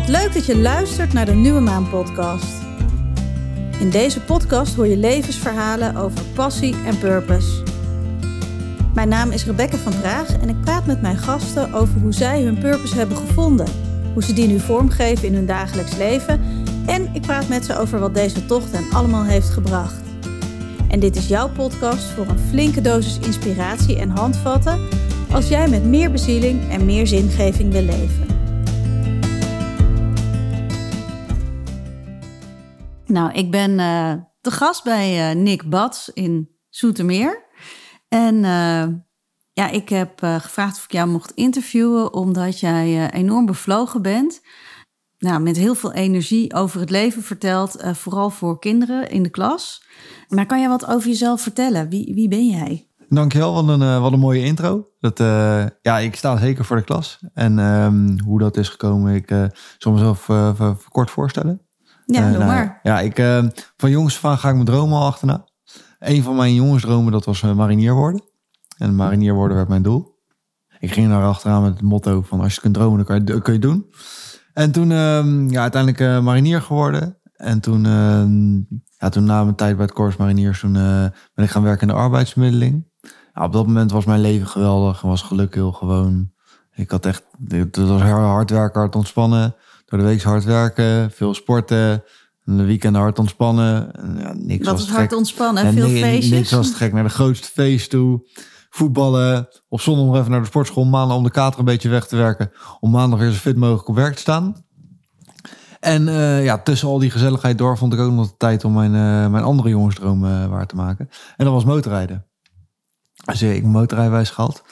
Wat leuk dat je luistert naar de Nieuwe Maan podcast. In deze podcast hoor je levensverhalen over passie en purpose. Mijn naam is Rebecca van Praag en ik praat met mijn gasten over hoe zij hun purpose hebben gevonden, hoe ze die nu vormgeven in hun dagelijks leven en ik praat met ze over wat deze tocht hen allemaal heeft gebracht. En dit is jouw podcast voor een flinke dosis inspiratie en handvatten als jij met meer bezieling en meer zingeving wil leven. Nou, ik ben uh, te gast bij uh, Nick Bats in Zoetermeer. En uh, ja, ik heb gevraagd of ik jou mocht interviewen, omdat jij enorm bevlogen bent. Nou, met heel veel energie over het leven vertelt, vooral voor kinderen in de klas. Maar kan jij wat over jezelf vertellen? Wie, wie ben jij? Dankjewel, wat een, wat een mooie intro. Dat, ja, ik sta zeker voor de klas. En um, hoe dat is gekomen, ik zal mezelf kort voorstellen. Ja, doe nou, maar. Ja, ik, uh, van jongens van ga ik mijn dromen al achterna. Een van mijn jongensdromen, dat was uh, marinier worden. En marinier worden werd mijn doel. Ik ging daar achteraan met het motto van als je kunt dromen, dan kan je, kun je doen. En toen ehm, ja, uiteindelijk marinier geworden. En toen, ehm, ja, toen na mijn tijd bij het Corps Mariniers, toen ben ik gaan werken in de arbeidsmiddeling. Op dat moment was mijn leven geweldig en was geluk heel gewoon. Ik had echt, het was hard werken, hard ontspannen. Door de week hard werken, veel sporten. En de weekend hard ontspannen. En ja, niks Wat was is hard ontspannen? En veel feestjes? Niks was te gek. Naar de grootste feest toe. Voetballen. Op zondag nog even naar de sportschool. Maandag om de kater een beetje weg te werken. Om maandag weer zo fit mogelijk op werk te staan. En uh, ja, tussen al die gezelligheid door vond ik ook nog de tijd om mijn, uh, mijn andere jongensdroom uh, waar te maken. En dat was motorrijden. Dus ik motorrijwijs gehad.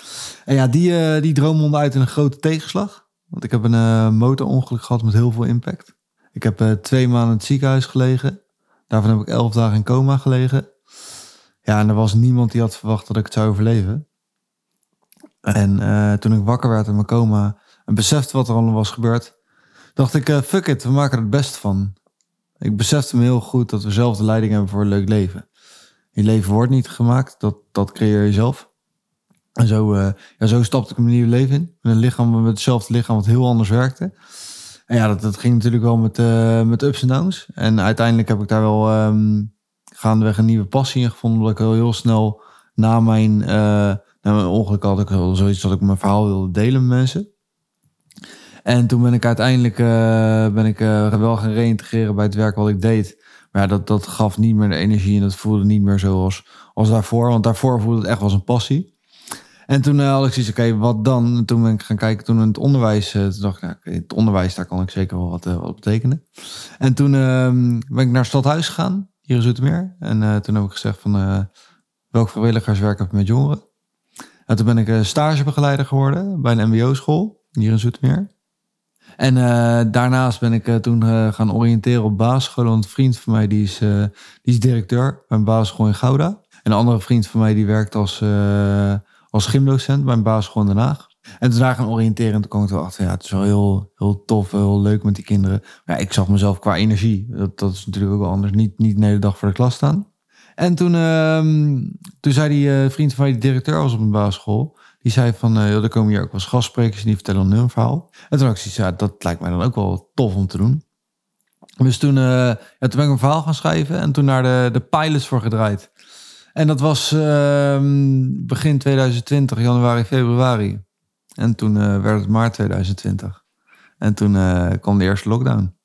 En ja, die, die droom uit in een grote tegenslag. Want ik heb een uh, motorongeluk gehad met heel veel impact. Ik heb uh, twee maanden in het ziekenhuis gelegen. Daarvan heb ik elf dagen in coma gelegen. Ja, en er was niemand die had verwacht dat ik het zou overleven. En uh, toen ik wakker werd in mijn coma en besefte wat er allemaal was gebeurd, dacht ik, fuck it, we maken er het best van. Ik besefte me heel goed dat we zelf de leiding hebben voor een leuk leven. Je leven wordt niet gemaakt, dat, dat creëer je zelf. En zo, uh, ja, zo stapte ik een nieuw leven in. Met een lichaam, met hetzelfde lichaam wat heel anders werkte. En ja, dat, dat ging natuurlijk wel met, uh, met ups en downs. En uiteindelijk heb ik daar wel um, gaandeweg een nieuwe passie in gevonden. Omdat ik heel, heel snel na mijn, uh, na mijn ongeluk had ik zoiets dat ik mijn verhaal wilde delen met mensen. En toen ben ik uiteindelijk ben ik, wel gaan reïntegreren bij het werk wat ik deed. Maar ja, dat, dat gaf niet meer de energie en dat voelde niet meer zoals als daarvoor. Want daarvoor voelde het echt als een passie. En toen uh, had ik zoiets, oké, wat dan? En toen ben ik gaan kijken, toen in het onderwijs, uh, toen dacht ik, nou, het onderwijs, daar kan ik zeker wel wat, uh, wat betekenen. En toen ehm, ben ik naar Stadhuis gegaan, hier in Zoetermeer. En toen heb ik gezegd van, welk vrijwilligerswerk heb ik met jongeren? En toen ben ik stagebegeleider geworden bij een mbo-school, hier in Zoetermeer. En daarnaast ben ik toen gaan oriënteren op basisschool. Want een vriend van mij, die is, die is directeur bij een basisschool in Gouda. En een andere vriend van mij, die werkt als als gymdocent bij een basisschool in Den Haag. En toen daar gaan oriënteren en toen kwam ik erachter, ja, het is wel heel, heel tof, heel leuk met die kinderen. Maar ja, ik zag mezelf qua energie, dat, dat is natuurlijk ook wel anders, niet, niet de hele dag voor de klas staan. En toen, uh, toen zei die uh, vriend van mij, die directeur was op een basisschool, die zei van, uh, er komen hier ook wel gastsprekers en die vertellen hun verhaal. En toen had ik ja, dat lijkt mij dan ook wel tof om te doen. Dus toen, uh, ja, toen ben ik een verhaal gaan schrijven en toen naar de, de pilots voor gedraaid. En dat was uh, begin 2020, januari, februari. En toen uh, werd het maart 2020. En toen uh, kwam de eerste lockdown.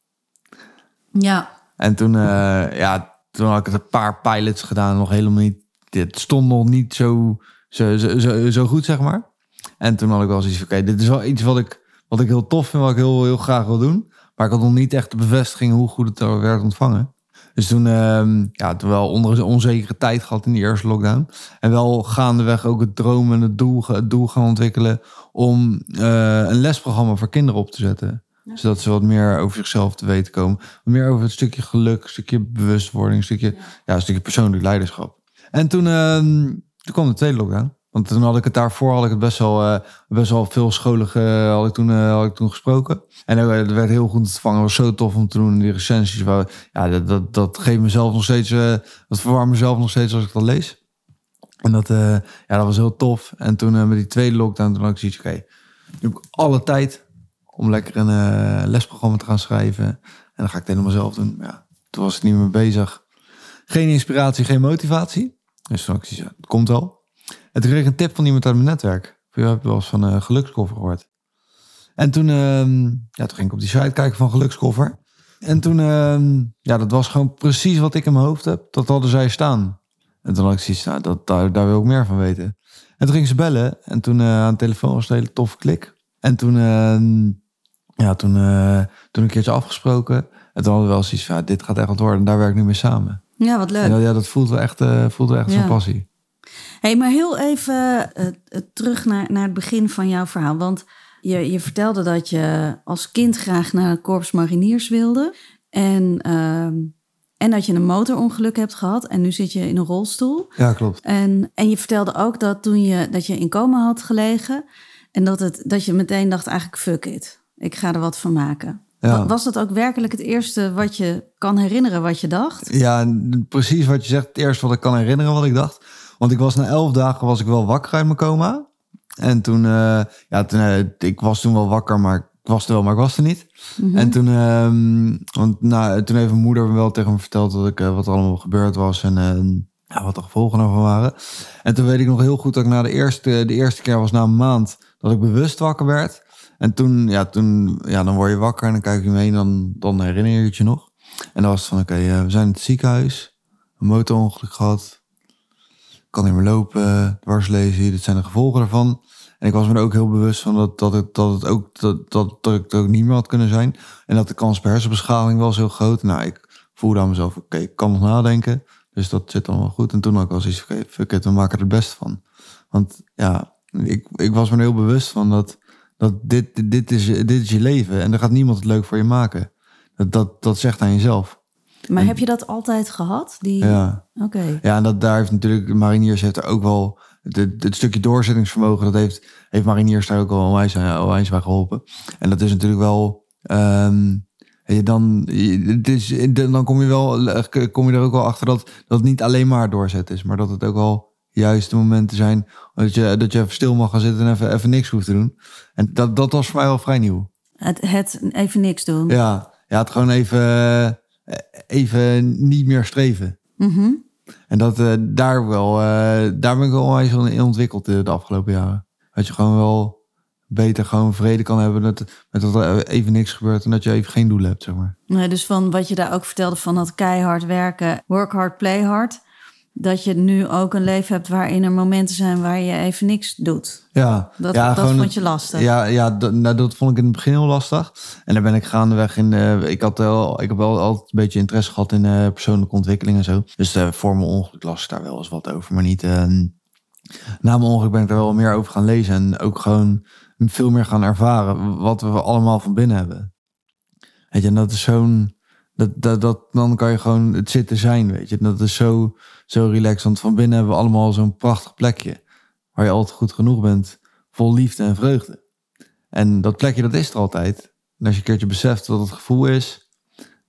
Ja. En toen, eh, ja, toen had ik het een paar pilots gedaan, nog helemaal niet. Dit stond nog niet zo, zo, zo, zo, zo goed, zeg maar. En toen had ik wel zoiets van, oké, dit is wel iets wat ik, wat ik heel tof vind, wat ik heel, heel graag wil doen. Maar ik had nog niet echt de bevestiging hoe goed het werd ontvangen. Dus toen, uh, ja, toen wel onder een onzekere tijd gehad in die eerste lockdown. En wel gaandeweg ook het droom en het doel, het doel gaan ontwikkelen om uh, een lesprogramma voor kinderen op te zetten. Zodat ze wat meer over zichzelf te weten komen. Wat meer over het stukje geluk, een stukje bewustwording, een stukje, ja. een stukje persoonlijk leiderschap. En toen, uh, toen kwam de tweede lockdown. Want toen had ik het daarvoor had ik het best wel, uh, best wel veel scholen had, ik toen, uh, had ik toen gesproken. En dat werd heel goed ontvangen. was zo tof om te doen. Die recensies. Waar, ja, dat, dat, dat geeft mezelf nog steeds. Uh, dat verwarmt mezelf nog steeds als ik dat lees. En dat, ja, dat was heel tof. En toen met die tweede lockdown, toen had ik zoiets, oké, nu heb ik alle tijd, om lekker een eh, lesprogramma te gaan schrijven. En dan ga ik het helemaal zelf doen. Ja, toen was ik niet meer bezig. Geen inspiratie, geen motivatie. Dus toen had ik zoiets, het komt wel. En toen kreeg ik een tip van iemand uit mijn netwerk. Je hebt wel eens van een gelukskoffer gehoord. En toen, ehm, ja, toen ging ik op die site kijken van gelukskoffer. En toen, ehm, ja, dat was gewoon precies wat ik in mijn hoofd heb. Dat hadden zij staan. En toen had ik zoiets, nou, dat, daar, daar wil ik meer van weten. En toen ging ze bellen. En toen eh, aan de telefoon was het een hele toffe klik. En toen, ehm, ja, toen, eh, toen een keertje afgesproken. En toen hadden we wel zoiets van, ja, dit gaat echt wat worden. En daar werk ik nu mee samen. Ja, wat leuk. En ja, dat voelt wel echt, eh voelt wel echt Ja. zo'n passie. Hey, maar heel even eh, eh, terug naar, naar het begin van jouw verhaal. Want je, je vertelde dat je als kind graag naar het Korps Mariniers wilde. En, ehm, en dat je een motorongeluk hebt gehad. En nu zit je in een rolstoel. Ja, klopt. En, en je vertelde ook dat toen je, dat je in coma had gelegen. En dat, het, dat je meteen dacht, eigenlijk fuck it. Ik ga er wat van maken. Ja. Was dat ook werkelijk het eerste wat je kan herinneren wat je dacht? Ja, precies wat je zegt. Het eerste wat ik kan herinneren wat ik dacht. Want ik was na elf dagen was ik wel wakker uit mijn coma. En toen, eh, ja, toen, eh, ik was toen wel wakker, maar ik was er wel, maar ik was er niet. Mhm. En toen, ehm, want nou, toen heeft mijn moeder me wel tegen me verteld dat ik, eh, wat er allemaal gebeurd was en ja, wat de gevolgen ervan waren. En toen weet ik nog heel goed dat ik na de eerste, de eerste keer was na een maand dat ik bewust wakker werd. En toen, ja, toen, ja, dan word je wakker en dan kijk je me heen, dan, dan herinner je het je nog. En dan was het van, oké, we zijn in het ziekenhuis, een motorongeluk gehad, kan niet meer lopen, dwarslezen, dit zijn de gevolgen daarvan. En ik was me er ook heel bewust van dat, dat, het, dat, het ook, dat, dat, dat ik er ook niet meer had kunnen zijn. En dat de kans op hersenbeschadiging was heel groot. Nou, ik voelde aan mezelf, oké, ik kan nog nadenken. Dus dat zit wel goed. En toen had ik al zoiets van, oké, fuck it, we maken er het beste van. Want ja, ik, ik was me er heel bewust van dat, dat dit, dit, is, dit is je leven. En er gaat niemand het leuk voor je maken. Dat, dat, dat zegt aan jezelf. Maar heb je dat altijd gehad? Die... Ja. Oké. Ja, en dat, daar heeft natuurlijk de Mariniers heeft er ook wel het, het stukje doorzettingsvermogen. Dat heeft, heeft Mariniers daar ook wel onwijs, aan- onwijs bij geholpen. En dat is natuurlijk wel. je dan, het is, dan kom je wel, kom je er ook wel achter dat, dat het niet alleen maar doorzet is, maar dat het ook wel juist de momenten zijn dat je, dat je even stil mag gaan zitten en even, even niks hoeft te doen. En dat, dat was voor mij wel vrij nieuw. Het, het even niks doen. Ja, ja het gewoon even, eh, even niet meer streven. Mhm. En dat eh, daar wel, eh, daar ben ik wel onwijs in ontwikkeld eh, de afgelopen jaren. Dat je gewoon wel beter gewoon vrede kan hebben met, met dat er even niks gebeurt en dat je even geen doel hebt, zeg maar. Nee, dus van wat je daar ook vertelde van dat keihard werken, work hard, play hard. Dat je nu ook een leven hebt waarin er momenten zijn waar je even niks doet. Ja, Dat, ja, dat gewoon vond je lastig. Ja, ja dat, nou, dat vond ik in het begin heel lastig. En daar ben ik gaandeweg in. ik, had wel, ik heb wel altijd een beetje interesse gehad in eh, persoonlijke ontwikkeling en zo. Dus eh, voor mijn ongeluk las ik daar wel eens wat over. Maar niet. eh, na mijn ongeluk ben ik daar wel meer over gaan lezen. En ook gewoon veel meer gaan ervaren. Wat we allemaal van binnen hebben. Weet je, en dat is zo'n. Dat, dat, dat, dan kan je gewoon het zitten zijn, weet je. Dat is zo, zo relaxed. Want van binnen hebben we allemaal zo'n prachtig plekje. Waar je altijd goed genoeg bent. Vol liefde en vreugde. En dat plekje, dat is er altijd. En als je een keertje beseft wat het gevoel is,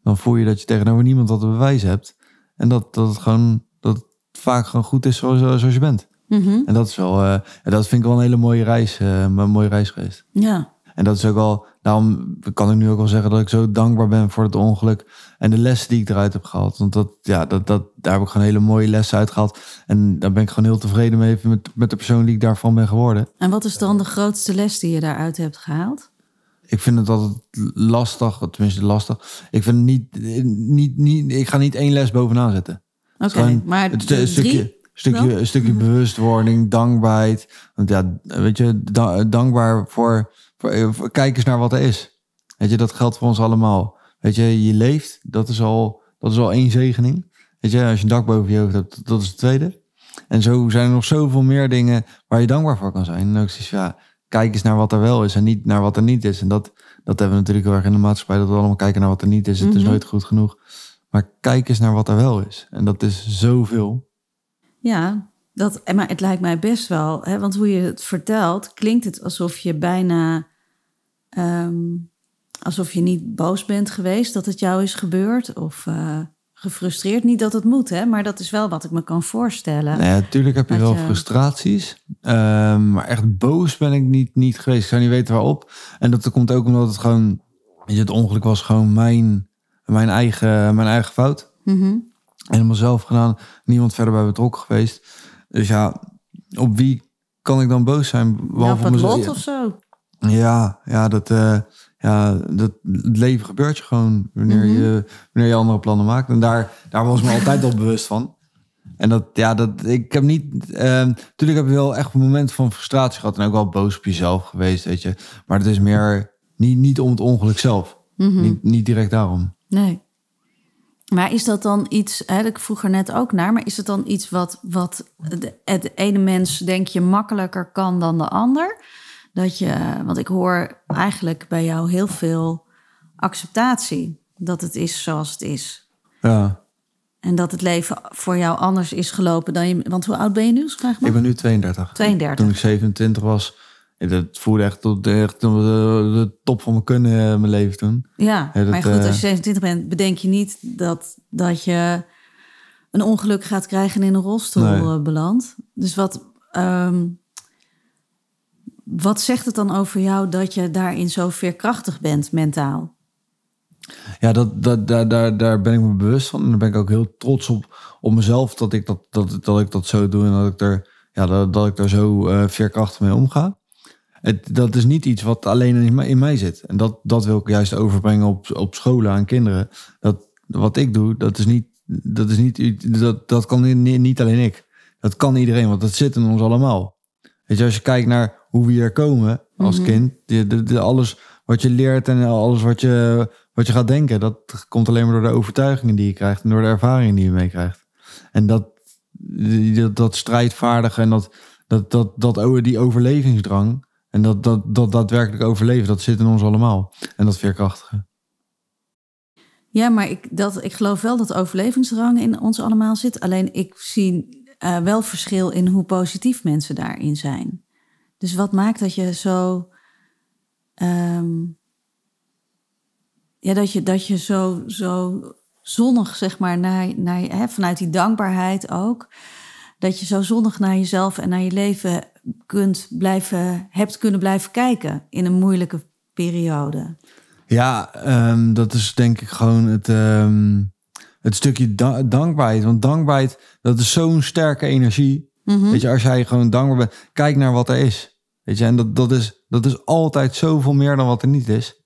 dan voel je dat je tegenover niemand wat te bewijzen hebt. En dat, dat het gewoon, dat het vaak gewoon goed is zoals, zoals je bent. Mhm. En dat is wel, eh, en dat vind ik wel een hele mooie reis, eh, een mooie reis geweest. ja. En dat is ook wel, daarom kan ik nu ook wel zeggen dat ik zo dankbaar ben voor het ongeluk en de lessen die ik eruit heb gehaald. Want dat, ja, dat, dat, daar heb ik gewoon hele mooie lessen uit gehaald. En daar ben ik gewoon heel tevreden mee met, met de persoon die ik daarvan ben geworden. En wat is dan de grootste les die je daaruit hebt gehaald? Ik vind het altijd lastig, tenminste lastig. Ik vind het niet, niet, niet ik ga niet één les bovenaan zetten. Oké, maar Het een drie? stukje, stukje, een stukje bewustwording, dankbaarheid. Want ja, weet je, da- dankbaar voor- kijk eens naar wat er is. Weet je, dat geldt voor ons allemaal. Weet je, je leeft, dat is al, dat is al één zegening. Weet je, als je een dak boven je hoofd hebt, dat is het tweede. En zo zijn er nog zoveel meer dingen waar je dankbaar voor kan zijn. En ook zoiets, ja, kijk eens naar wat er wel is en niet naar wat er niet is. En dat, dat hebben we natuurlijk heel erg in de maatschappij, dat we allemaal kijken naar wat er niet is. Het is Mhm. nooit goed genoeg. Maar kijk eens naar wat er wel is. En dat is zoveel. Ja, dat, maar het lijkt mij best wel, hè, want hoe je het vertelt, klinkt het alsof je bijna, ehm, alsof je niet boos bent geweest dat het jou is gebeurd, of eh, gefrustreerd. Niet dat het moet, hè, maar dat is wel wat ik me kan voorstellen. Nee, natuurlijk heb je wel je- frustraties. Ehm, maar echt boos ben ik niet, niet geweest. Ik zou niet weten waarop. En dat komt ook omdat het gewoon... Weet je, het ongeluk was gewoon mijn, mijn, eigen, mijn eigen fout. Mhm. Helemaal zelf gedaan. Niemand verder bij betrokken geweest. Dus ja, op wie kan ik dan boos zijn? Ja, Behalve op het mezelf? lot of zo. Ja, ja, dat, eh, ja dat, het leven gebeurt je gewoon wanneer, Mhm. je, wanneer je andere plannen maakt. En daar, daar was me altijd al bewust van. En dat, ja, dat, ik heb niet, eh, natuurlijk heb je wel echt een moment van frustratie gehad en ook wel boos op jezelf geweest, weet je. Maar het is meer niet, niet om het ongeluk zelf. Mhm. Niet, niet direct daarom. Nee. Maar is dat dan iets, hè, ik vroeg er net ook naar, maar is het dan iets wat, wat de, het ene mens denk je makkelijker kan dan de ander? Dat je, want ik hoor eigenlijk bij jou heel veel acceptatie dat het is zoals het is. Ja, En dat het leven voor jou anders is gelopen dan je. Want hoe oud ben je nu? vraag mag? ik ben nu 32. 32. Toen ik 27 was, dat voelde echt tot echt tot de, top van mijn kunnen in mijn leven toen. Ja, Ja, dat, maar goed, eh, als je 27 bent, bedenk je niet dat, dat je een ongeluk gaat krijgen en in een rolstoel Nee. eh, belandt. Dus wat, ehm, wat zegt het dan over jou dat je daarin zo veerkrachtig bent mentaal? Ja, dat, dat, daar, daar, daar ben ik me bewust van. En daar ben ik ook heel trots op, op mezelf dat ik dat, dat, dat ik dat zo doe en dat ik er, ja, dat, dat ik daar zo eh, veerkrachtig mee omga. Het, dat is niet iets wat alleen in mij, in mij zit. En dat, dat wil ik juist overbrengen op, op scholen aan kinderen. Dat, wat ik doe, dat is niet, dat is niet, dat, dat kan niet, niet alleen ik. Dat kan iedereen, want dat zit in ons allemaal. Weet je, als je kijkt naar hoe we hier komen als Mhm. kind, de, de, de- alles wat je leert en alles wat je, wat je gaat denken, dat komt alleen maar door de overtuigingen die je krijgt en door de ervaringen die je meekrijgt. En dat, dat, dat strijdvaardige en dat, dat, dat, dat, die overlevingsdrang en dat, dat, dat daadwerkelijk overleven, dat zit in ons allemaal. En dat veerkrachtige. Ja, maar ik, dat, ik geloof wel dat overlevingsdrang in ons allemaal zit. Alleen ik zie eh, wel verschil in hoe positief mensen daarin zijn. Dus wat maakt dat je zo. ehm, ja, dat je, dat je zo, zo zonnig, zeg maar, naar, naar, hè, vanuit die dankbaarheid ook. Dat je zo zonnig naar jezelf en naar je leven kunt blijven, hebt kunnen blijven kijken in een moeilijke periode. Ja, ehm, dat is denk ik gewoon het, ehm, het stukje da- dankbaarheid. Want dankbaarheid, dat is zo'n sterke energie. Mhm. Weet je, als jij gewoon dankbaar bent, kijk naar wat er is. Weet je, en dat, dat, is, dat is altijd zoveel meer dan wat er niet is.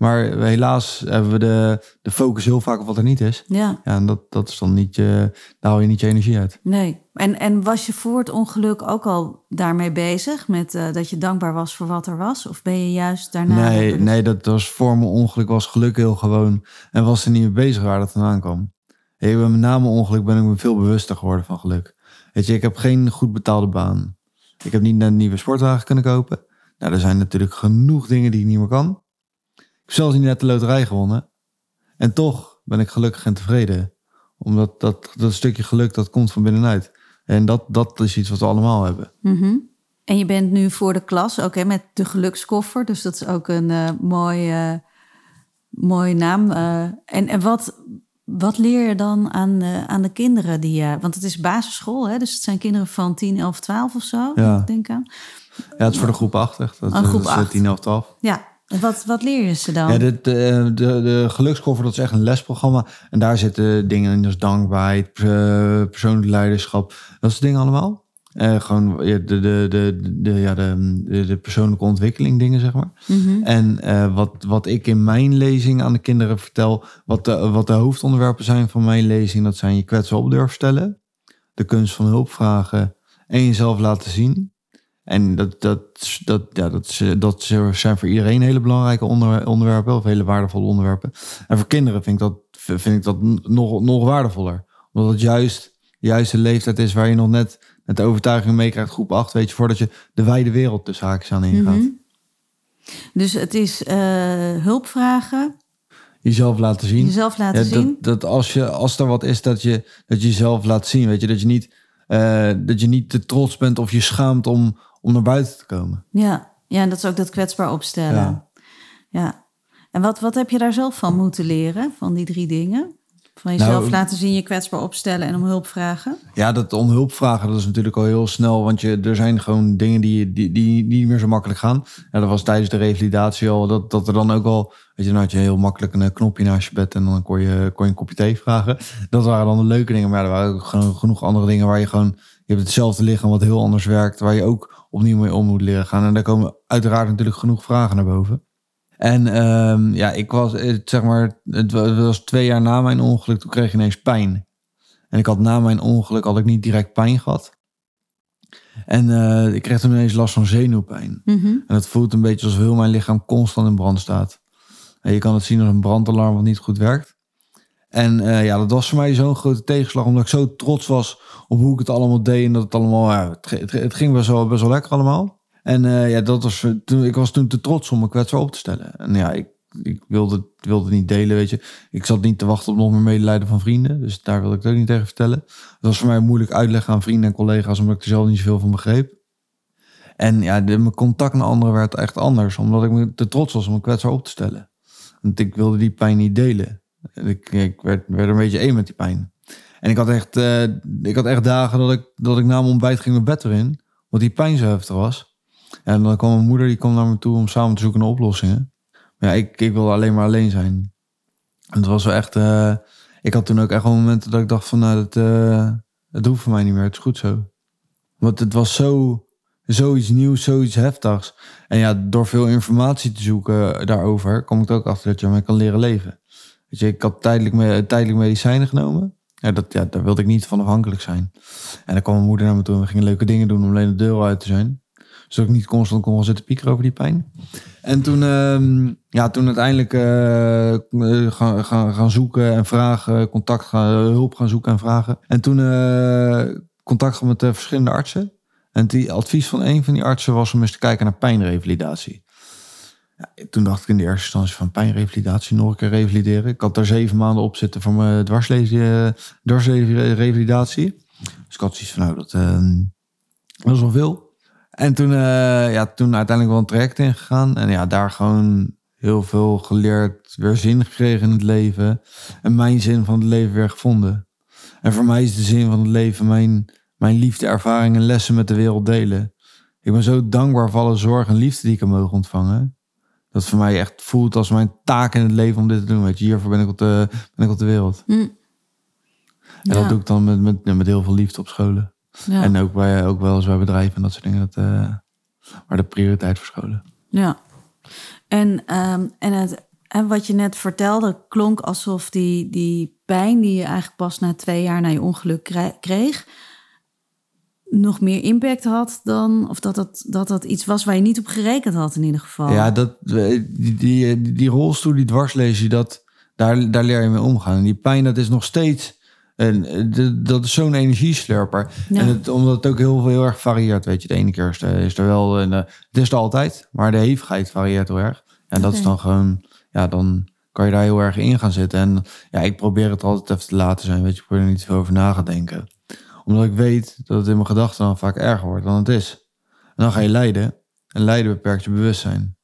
Maar helaas hebben we de, de focus heel vaak op wat er niet is. Ja. Ja, en dat, dat is dan niet je, daar haal je niet je energie uit. Nee. En, en was je voor het ongeluk ook al daarmee bezig? Met eh, dat je dankbaar was voor wat er was? Of ben je juist daarna... Nee, nee, dat was voor mijn ongeluk was geluk heel gewoon. En was er niet mee bezig waar dat vandaan kwam. Ik ben met name ongeluk ben ik me veel bewuster geworden van geluk. Weet je, ik heb geen goed betaalde baan. Ik heb niet een nieuwe sportwagen kunnen kopen. Nou, er zijn natuurlijk genoeg dingen die ik niet meer kan. Ik heb zelfs niet net de loterij gewonnen. En toch ben ik gelukkig en tevreden. Omdat dat, dat stukje geluk, dat komt van binnenuit. En dat, dat is iets wat we allemaal hebben. Mhm. En je bent nu voor de klas, ook hè, met de gelukskoffer. Dus dat is ook een eh mooie, mooie naam. eh. en en wat, wat leer je dan aan de, aan de kinderen? Die, je want het is basisschool, hè? dus het zijn kinderen van 10, 11, 12 of zo. Ja. Ik denk aan. Ja, het is voor de groep 8 echt. Dat, Oh, groep dat is, eh, acht. 10, 11, 12. Ja, wat, wat leer je ze dan? Ja, dit, eh, de, de gelukskoffer, dat is echt een lesprogramma. En daar zitten dingen in als dankbaarheid, eh, persoonlijk leiderschap. Dat soort dingen allemaal. Eh, gewoon de, de, de, de, ja, de, de, de persoonlijke ontwikkeling dingen, zeg maar. Mhm. En eh, wat, wat ik in mijn lezing aan de kinderen vertel, wat de, wat de hoofdonderwerpen zijn van mijn lezing, dat zijn je kwetsen op durven stellen, de kunst van hulp vragen en jezelf laten zien. En dat, dat, dat, ja, dat, is- dat zijn voor iedereen hele belangrijke onder, onderwerpen, of hele waardevolle onderwerpen. En voor kinderen vind ik dat, vind ik dat nog, nog waardevoller. Omdat het juist de juiste leeftijd is waar je nog net met de overtuiging meekrijgt, groep 8, weet je, voordat je de wijde wereld tussen haakjes aan ingaat. Mhm. Dus het is eh, hulp vragen, Jezelf laten zien. jezelf laten Ja, zien. dat, dat als, je, als er wat is, dat je, dat je jezelf laat zien. Weet je, dat je niet, eh, dat je niet te trots bent of je schaamt om, om naar buiten te komen. Ja. ja, en dat is ook dat kwetsbaar opstellen. Ja. Ja. En wat, wat heb je daar zelf van moeten leren, van die drie dingen? Van jezelf Nou, laten zien, je kwetsbaar opstellen en om hulp vragen. Ja, dat om hulp vragen, dat is natuurlijk al heel snel. Want je, er zijn gewoon dingen die, die, die niet meer zo makkelijk gaan. Ja, dat was tijdens de revalidatie al. Dat, dat er dan ook al, weet je, dan had je heel makkelijk een eh, knopje naast je bed. En dan kon je, kon je een kopje thee vragen. Dat waren dan de leuke dingen. Maar er waren ook gewoon genoeg andere dingen waar je gewoon, je hebt hetzelfde lichaam wat heel anders werkt. Waar je ook opnieuw mee om moet leren gaan. En daar komen uiteraard natuurlijk genoeg vragen naar boven. En ehm, ja, ik was, eh, zeg maar, het wa- het was twee jaar na mijn ongeluk, toen kreeg ik ineens pijn. En ik had na mijn ongeluk had ik niet direct pijn gehad. En eh, ik kreeg toen ineens last van zenuwpijn. Mhm. En het voelt een beetje alsof heel mijn lichaam constant in brand staat. En je kan het zien als een brandalarm wat niet goed werkt. En eh, ja, dat was voor mij zo'n grote tegenslag, omdat ik zo trots was op hoe ik het allemaal deed. En dat het allemaal, het, ging best wel, best wel lekker allemaal. En eh, ja, dat was, toen, ik was toen te trots om me kwetsbaar op te stellen. En ja, ik, ik wilde, wilde het niet delen, weet je. Ik zat niet te wachten op nog meer medelijden van vrienden. Dus daar wilde ik het ook niet tegen vertellen. Het was voor mij moeilijk uitleggen aan vrienden en collega's, omdat ik er zelf niet zoveel van begreep. En ja, mijn contact naar anderen werd echt anders, omdat ik me te trots was om me kwetsbaar op te stellen. Want ik wilde die pijn niet delen. Ik, ik werd, werd een beetje één met die pijn. En ik had echt, eh, ik had echt dagen dat ik, dat ik na mijn ontbijt ging mijn bed erin, want die pijn zo heftig was. En dan kwam mijn moeder, die kwam naar me toe om samen te zoeken naar oplossingen. Maar ja, ik, ik wilde alleen maar alleen zijn. En het was wel echt, eh, ik had toen ook echt wel momenten dat ik dacht van, nou, dat, het hoeft voor mij niet meer, het is goed zo. Want het was zo, zoiets nieuws, zoiets heftigs. En ja, door veel informatie te zoeken daarover, kom ik er ook achter dat je ermee kan leren leven. Ik had tijdelijk, tijdelijk medicijnen genomen. Ja, dat, ja, daar wilde ik niet van afhankelijk zijn. En dan kwam mijn moeder naar me toe en we gingen leuke dingen doen om alleen de deur uit te zijn. Zodat ik niet constant kon gaan zitten piekeren over die pijn. En toen, ehm, ja, toen uiteindelijk eh, eh, gaan, gaan, gaan zoeken en vragen, contact gaan, hulp gaan zoeken en vragen. En toen eh, contact gehad met de verschillende artsen. En die advies van een van die artsen was om eens te kijken naar pijnrevalidatie. Toen dacht ik in de eerste instantie van pijnrevalidatie, nog een keer revalideren. Ik had daar zeven maanden op zitten voor mijn dwarslezen, dwarslezenrevalidatie. Dus ik had zoiets van, nou, dat, ehm, dat is wel veel. En toen, eh, ja, toen uiteindelijk wel een traject ingegaan. En ja, daar gewoon heel veel geleerd, weer zin gekregen in het leven. En mijn zin van het leven weer gevonden. En voor mij is de zin van het leven mijn, mijn liefde, ervaring en lessen met de wereld delen. Ik ben zo dankbaar voor alle zorg en liefde die ik heb mogen ontvangen. Dat voor mij echt voelt als mijn taak in het leven om dit te doen. Weet je, hiervoor ben ik op de, ben ik op de wereld. Hm. En Ja. dat doe ik dan met, met, met heel veel liefde op scholen. Ja. En ook, bij, ook wel eens bij bedrijven en dat soort dingen. Dat, eh waar de prioriteit voor scholen. Ja. En, ehm, en, het, en wat je net vertelde, klonk alsof die, die pijn die je eigenlijk pas na twee jaar na je ongeluk kreeg, nog meer impact had dan, of dat dat, dat dat iets was waar je niet op gerekend had in ieder geval. Ja, dat, die, die, die, rolstoel, die dwarslezen, dat, daar, daar leer je mee omgaan. En die pijn, dat is nog steeds... En dat is zo'n energieslurper. Ja. En het, omdat het ook heel, heel erg varieert, weet je. De ene keer is er, is er wel... Een, eh, het is er altijd, maar de hevigheid varieert heel erg. En dat is dan gewoon... Ja, dan kan je daar heel erg in gaan zitten. En ja, ik probeer het altijd even te laten zijn, weet je. Ik probeer er niet veel over na te denken. Omdat ik weet dat het in mijn gedachten dan vaak erger wordt dan het is. En dan ga je lijden. En lijden beperkt je bewustzijn.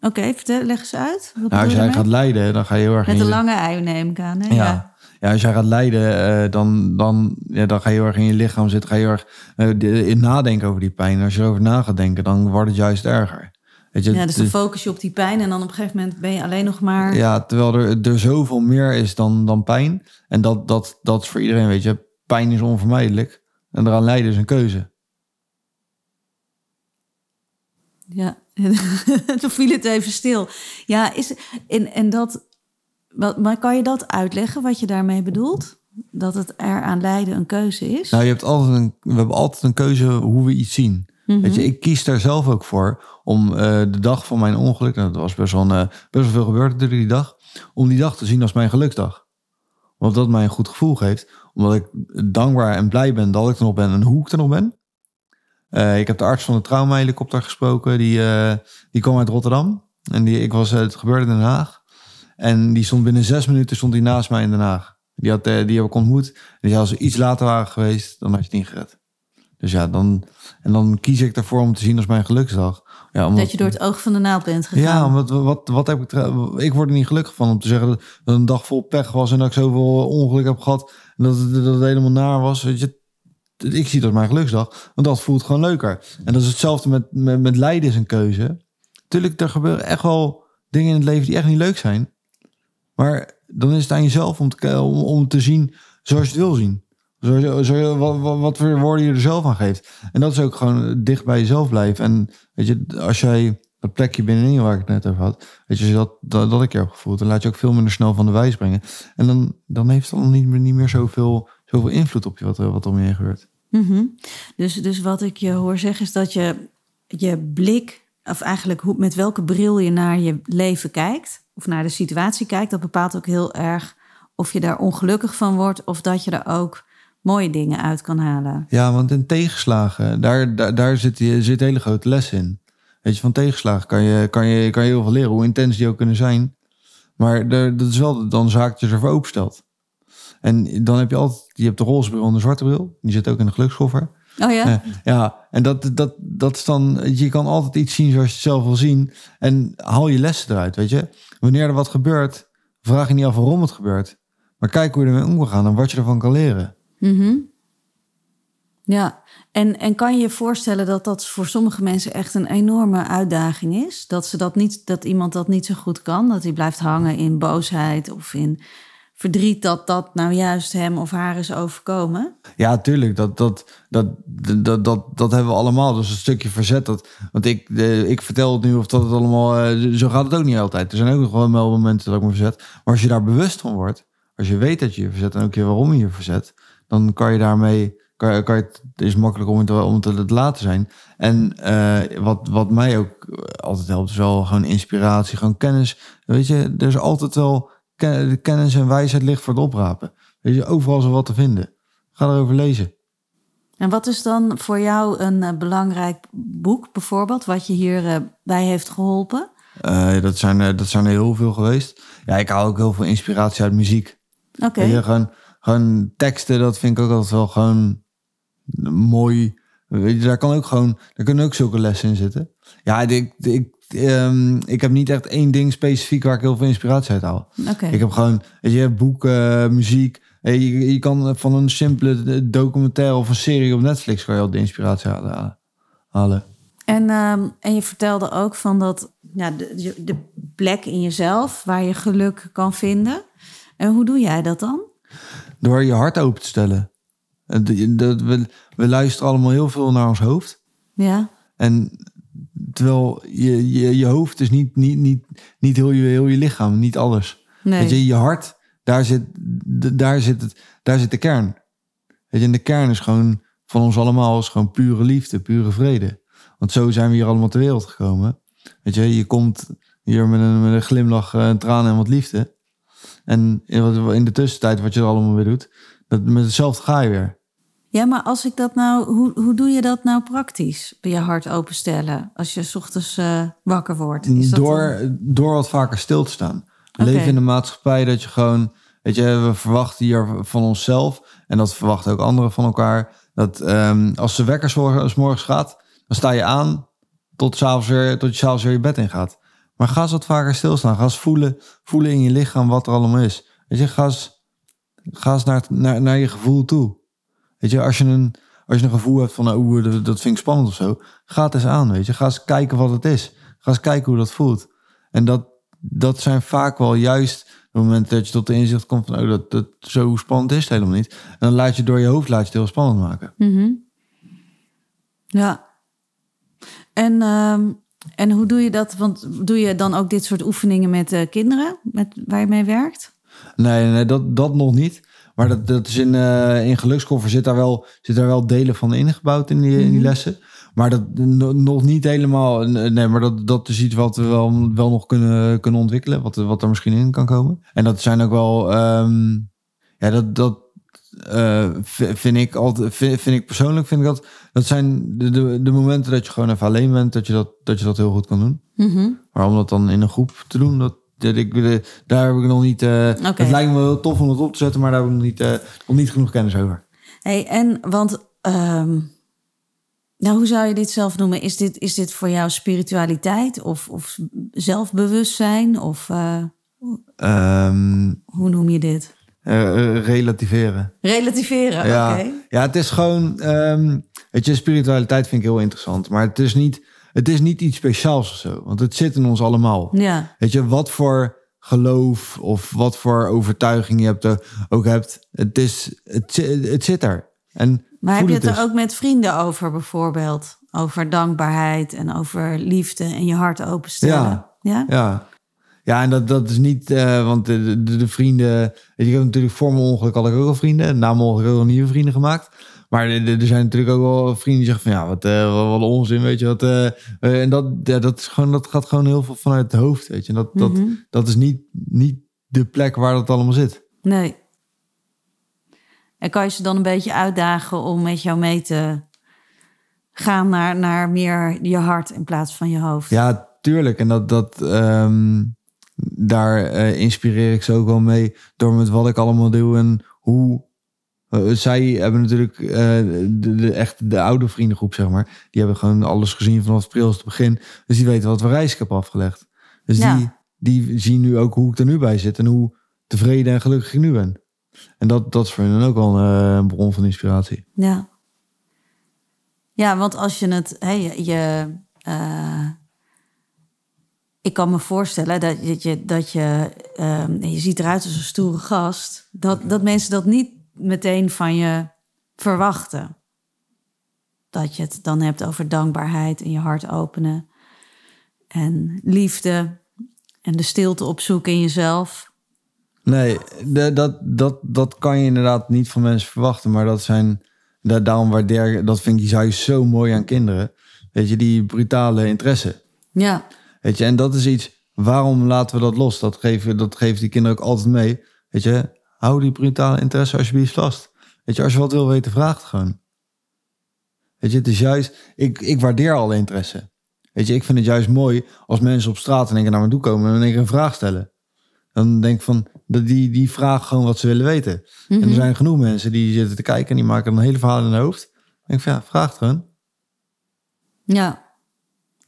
Oké, vertel, leg eens uit. Wat Nou, als jij gaat lijden, dan ga je heel erg Met een je... lange ei neem ik aan. Hè? Ja. ja, als jij gaat lijden, eh, dan, dan, ja, dan ga je heel erg in je lichaam zitten. Ga je heel erg eh, de- in nadenken over die pijn. En als je erover na gaat denken, dan wordt het juist erger. Weet je, Ja, dus dan het- focus je op die pijn en dan op een gegeven moment ben je alleen nog maar... ja, terwijl er, er zoveel meer is dan, dan pijn. En dat, dat, dat is voor iedereen, weet je. Pijn is onvermijdelijk. En eraan lijden is een keuze. Ja, toen viel het even stil. Ja, is, en, en dat, wat, maar kan je dat uitleggen wat je daarmee bedoelt? Dat het eraan lijden een keuze is? Nou, je hebt altijd een, we hebben altijd een keuze hoe we iets zien. Weet je, ik kies daar zelf ook voor om eh, de dag van mijn ongeluk, nou, dat was best wel, een, eh, best wel veel gebeurd natuurlijk die dag, om die dag te zien als mijn geluksdag. Want dat mij een goed gevoel geeft, omdat ik dankbaar en blij ben dat ik er nog ben en hoe ik er nog ben. Eh, ik heb de arts van de traumahelikopter gesproken, die, eh, die kwam uit Rotterdam. En die, ik was, het gebeurde in Den Haag. En die stond binnen zes minuten stond hij naast mij in Den Haag. Die, had, eh, die heb ik ontmoet. En die zei, als we iets later waren geweest, dan had je het niet gered. Dus ja, dan, en dan kies ik ervoor om te zien als mijn geluksdag. Ja, omdat, Dat je door het oog van de naald bent gegaan. Ja, omdat, wat, wat heb ik... Ik word er niet gelukkig van om te zeggen dat een dag vol pech was... en dat ik zoveel ongeluk heb gehad dat het, dat helemaal naar was. Weet je, ik zie dat mijn geluksdag, want dat voelt gewoon leuker. En dat is hetzelfde met, met, lijden is een keuze. Tuurlijk, er gebeuren echt wel dingen in het leven die echt niet leuk zijn. Maar dan is het aan jezelf om te, om, om te zien zoals je het wil zien. Je, wat, wat, wat voor woorden je er zelf aan geeft. En dat is ook gewoon dicht bij jezelf blijven. En weet je, als jij dat plekje binnenin waar ik het net over had, weet je, als je dat, dat, dat ik keer heb gevoeld, dan laat je ook veel minder snel van de wijs brengen. En dan, dan heeft het dan niet meer, niet meer zoveel, zoveel invloed op je wat, er- wat om je heen gebeurt. Mhm. dus, dus wat ik je hoor zeggen is dat je je blik, of eigenlijk hoe, met welke bril je naar je leven kijkt, of naar de situatie kijkt, dat bepaalt ook heel erg of je daar ongelukkig van wordt of dat je er ook mooie dingen uit kan halen. Ja, want in tegenslagen, daar, daar, daar zit, je, zit hele grote les in. Weet je, van tegenslagen kan je, kan, je, kan je heel veel leren, hoe intens die ook kunnen zijn. Maar daar- dat is wel dan zaak dat je ervoor openstelt. En dan heb je altijd, je hebt de roze bril en de zwarte bril. Die zit ook in de gelukskoffer. Oh ja? Ja, ja en dat, dat, dat is dan, je kan altijd iets zien zoals je het zelf wil zien. En haal je lessen eruit, weet je. Wanneer er wat gebeurt, vraag je niet af waarom het gebeurt. Maar kijk hoe je ermee om kan gaan en wat je ervan kan leren. Mhm. Ja, en, en kan je je voorstellen dat dat voor sommige mensen echt een enorme uitdaging is? Dat, ze dat, niet, dat iemand dat niet zo goed kan? Dat hij blijft hangen in boosheid of in verdriet dat dat nou juist hem of haar is overkomen? Ja, tuurlijk. Dat, dat, dat, dat, dat, dat hebben we allemaal. Dus een stukje verzet. Dat, want ik, de, ik vertel het nu of dat het allemaal... eh, zo gaat het ook niet altijd. Er zijn ook nog wel momenten dat ik me verzet. Maar als je daar bewust van wordt... Als je weet dat je je verzet en ook je waarom je je verzet... Dan kan je daarmee... Kan kan het is makkelijk om het, om het te laten zijn. En eh, wat, wat mij ook altijd helpt, is wel gewoon inspiratie, gewoon kennis. Weet je, er is altijd wel ken- kennis en wijsheid ligt voor het oprapen. Weet je, overal is er wat te vinden. Ga erover lezen. En wat is dan voor jou een eh, belangrijk boek bijvoorbeeld, wat je hierbij bij heeft geholpen? Eh, dat, zijn, er- dat zijn er heel veel geweest. Ja, ik haal ook heel veel inspiratie uit muziek. Oké, je, gewoon, gewoon teksten, dat vind ik ook altijd wel gewoon mooi. Weet je, daar kan ook gewoon, daar kunnen ook zulke lessen in zitten. Ja, ik, ik, ehm, ik heb niet echt één ding specifiek waar ik heel veel inspiratie uit haal. oké. Ik heb gewoon, weet je, boeken, muziek. Eh, Je, je kan van een simpele documentaire of een serie op Netflix kan je al de inspiratie halen. halen. En, ehm, en je vertelde ook van dat ja, de, de plek in jezelf waar je geluk kan vinden. En hoe doe jij dat dan? Door je hart open te stellen. We, we luisteren allemaal heel veel naar ons hoofd. Ja, En terwijl je, je, je hoofd is niet, niet, niet, niet heel, je, heel je lichaam, niet alles. nee. Weet je, je hart, daar zit, daar, zit het, daar zit de kern. Weet je, en de kern is gewoon van ons allemaal is gewoon pure liefde, pure vrede. Want zo zijn we hier allemaal ter wereld gekomen. Weet je, je komt hier met een, met een glimlach, eh, een traan en wat liefde. En in de tussentijd, wat je er allemaal weer doet, dat, met hetzelfde ga je weer. Ja, maar als ik dat nou, hoe, hoe doe je dat nou praktisch? Je hart openstellen als je 's ochtends eh, wakker wordt. Is dat door, dan- door wat vaker stil te staan. We leven in een maatschappij dat je gewoon, weet je, we verwachten hier van onszelf en dat verwachten ook anderen van elkaar. Dat ehm, als de wekker 's morgens- 's morgens gaat, dan sta je aan tot, 's avonds weer, tot je s'avonds weer je bed in gaat. Maar ga eens wat vaker stilstaan. Ga eens voelen, voelen in je lichaam wat er allemaal is. Weet je, ga eens, ga eens naar, naar, naar je gevoel toe. Weet je, als je een, als je een gevoel hebt van, nou, oeh, dat, vind ik spannend of zo, ga het eens aan, weet je. Ga eens kijken wat het is. Ga eens kijken hoe dat voelt. En dat, dat zijn vaak wel juist de momenten dat je tot de inzicht komt van, oh, dat, dat zo spannend is het helemaal niet. En dan laat je door je hoofd laat je het heel spannend maken. Mhm. Ja. En, ehm, en hoe doe je dat? Want doe je dan ook dit soort oefeningen met eh, kinderen met, waar je mee werkt? Nee, nee dat, dat nog niet. Maar dat, dat is in, eh in gelukskoffer zit daar, wel, zit daar wel delen van ingebouwd in die, in die lessen. Maar dat no- nog niet helemaal. Nee, maar dat, dat is iets wat we wel, wel nog kunnen, kunnen ontwikkelen. Wat, wat er misschien in kan komen. En dat zijn ook wel. ehm, ja, dat, dat eh, vind ik altijd. Vind, vind ik persoonlijk. Vind ik dat. Dat zijn de, de, de momenten dat je gewoon even alleen bent. Dat je dat, dat je dat heel goed kan doen. Mhm. Maar om dat dan in een groep te doen, dat, dat ik, eh, daar heb ik nog niet. eh. Het lijkt me wel tof om dat op te zetten, maar daar heb ik nog niet, eh, nog niet genoeg kennis over. Hey, en want ehm, Nou, hoe zou je dit zelf noemen? Is dit, is dit voor jou spiritualiteit of, of zelfbewustzijn? Of uh, Ehm, hoe noem je dit? relativeren. Relativeren, Ja, oké. ja, het is gewoon, weet je, spiritualiteit vind ik heel interessant. Maar het is, niet, het is niet iets speciaals of zo. Want het zit in ons allemaal. Ja, Weet je, wat voor geloof of wat voor overtuiging je hebt, eh, ook hebt. Het, is, het, zi- het zit er. En maar heb je het er eens. ook met vrienden over bijvoorbeeld? Over dankbaarheid en over liefde en je hart openstellen? Ja. Ja? Ja. Ja, en dat, dat is niet, eh, want de, de, de vrienden... Weet je, ik heb natuurlijk voor mijn ongeluk had ik ook al vrienden. En na mijn ongeluk ook al nieuwe vrienden gemaakt. Maar er zijn natuurlijk ook wel vrienden die zeggen van... Ja, wat, eh, wat, onzin, weet je. Wat, eh, eh, en dat, ja, dat, is gewoon, dat gaat gewoon heel veel vanuit het hoofd, weet je. En dat, dat, Mhm. dat is niet, niet de plek waar dat allemaal zit. Nee. En kan je ze dan een beetje uitdagen om met jou mee te gaan naar, naar meer je hart in plaats van je hoofd? Ja, tuurlijk. En dat, dat, ehm, daar inspireer ik ze ook wel mee door met wat ik allemaal doe en hoe. Eh, zij hebben natuurlijk eh, de, de, echt de oude vriendengroep, zeg maar. Die hebben gewoon alles gezien vanaf het prilste begin. Dus die weten wat voor reis ik heb afgelegd. Dus Ja. die, die zien nu ook hoe ik er nu bij zit en hoe tevreden en gelukkig ik nu ben. En dat, dat is voor hen ook wel een, eh, een bron van inspiratie. Ja. Ja, want als je het... Hè, je, je, ik kan me voorstellen dat je... je- Dat je, ehm, je ziet eruit als een stoere gast. Dat, dat mensen dat niet meteen van je verwachten. Dat je het dan hebt over dankbaarheid en je hart openen. En liefde. En de stilte opzoeken in jezelf. Nee, de- dat, dat, dat kan je inderdaad niet van mensen verwachten. Maar dat zijn. da- daarom waardeer. Dat vind ik juist zo mooi aan kinderen. Weet je, die brutale interesse. Ja, Weet je, en dat is iets. Waarom laten we dat los? Dat geven, dat geven die kinderen ook altijd mee. Weet je, hou die brutale interesse alsjeblieft vast. Weet je, als je wat wil weten, vraag het gewoon. Weet je, het is juist. Ik, ik waardeer alle interesse. Weet je, ik vind het juist mooi als mensen op straat in één keer naar me toe komen en in één keer een vraag stellen. Dan denk ik van, dat die, die vragen gewoon wat ze willen weten. En er zijn genoeg mensen die zitten te kijken en die maken een hele verhaal in hun hoofd. Denk ik van, ja, vraag het gewoon. Ja.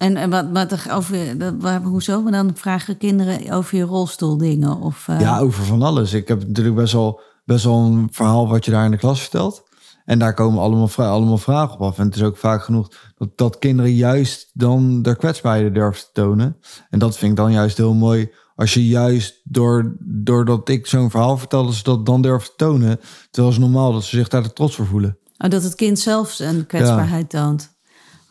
En, en wat, wat er over, waar, hoezo? Maar dan vragen kinderen over je rolstoeldingen of... eh, Ja, over van alles. Ik heb natuurlijk best wel, best wel een verhaal wat je daar in de klas vertelt. En daar komen allemaal, allemaal vragen op af. En het is ook vaak genoeg dat, dat kinderen juist dan de kwetsbaarheden durven te tonen. En dat vind ik dan juist heel mooi. Als je juist door, doordat ik zo'n verhaal vertel, dat ze dat dan durven te tonen. Terwijl ze normaal dat ze zich daar trots voor voelen. Oh, dat het kind zelf een kwetsbaarheid toont.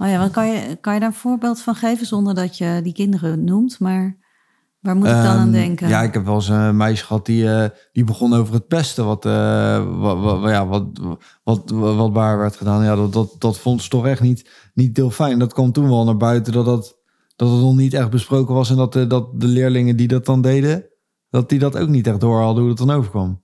Oh ja, wat kan je, kan je daar een voorbeeld van geven zonder dat je die kinderen noemt? Maar waar moet ik dan aan Ehm, denken? Ja, ik heb wel eens een meisje gehad die, eh, die begon over het pesten. Wat, eh, wat, wat, ja, wat, wat, wat haar werd gedaan. Ja, dat, dat, dat vond ze toch echt niet, niet heel fijn. Dat kwam toen wel naar buiten dat, dat, dat het nog niet echt besproken was. En dat, de dat de leerlingen die dat dan deden, dat die dat ook niet echt door hadden hoe het dan overkwam.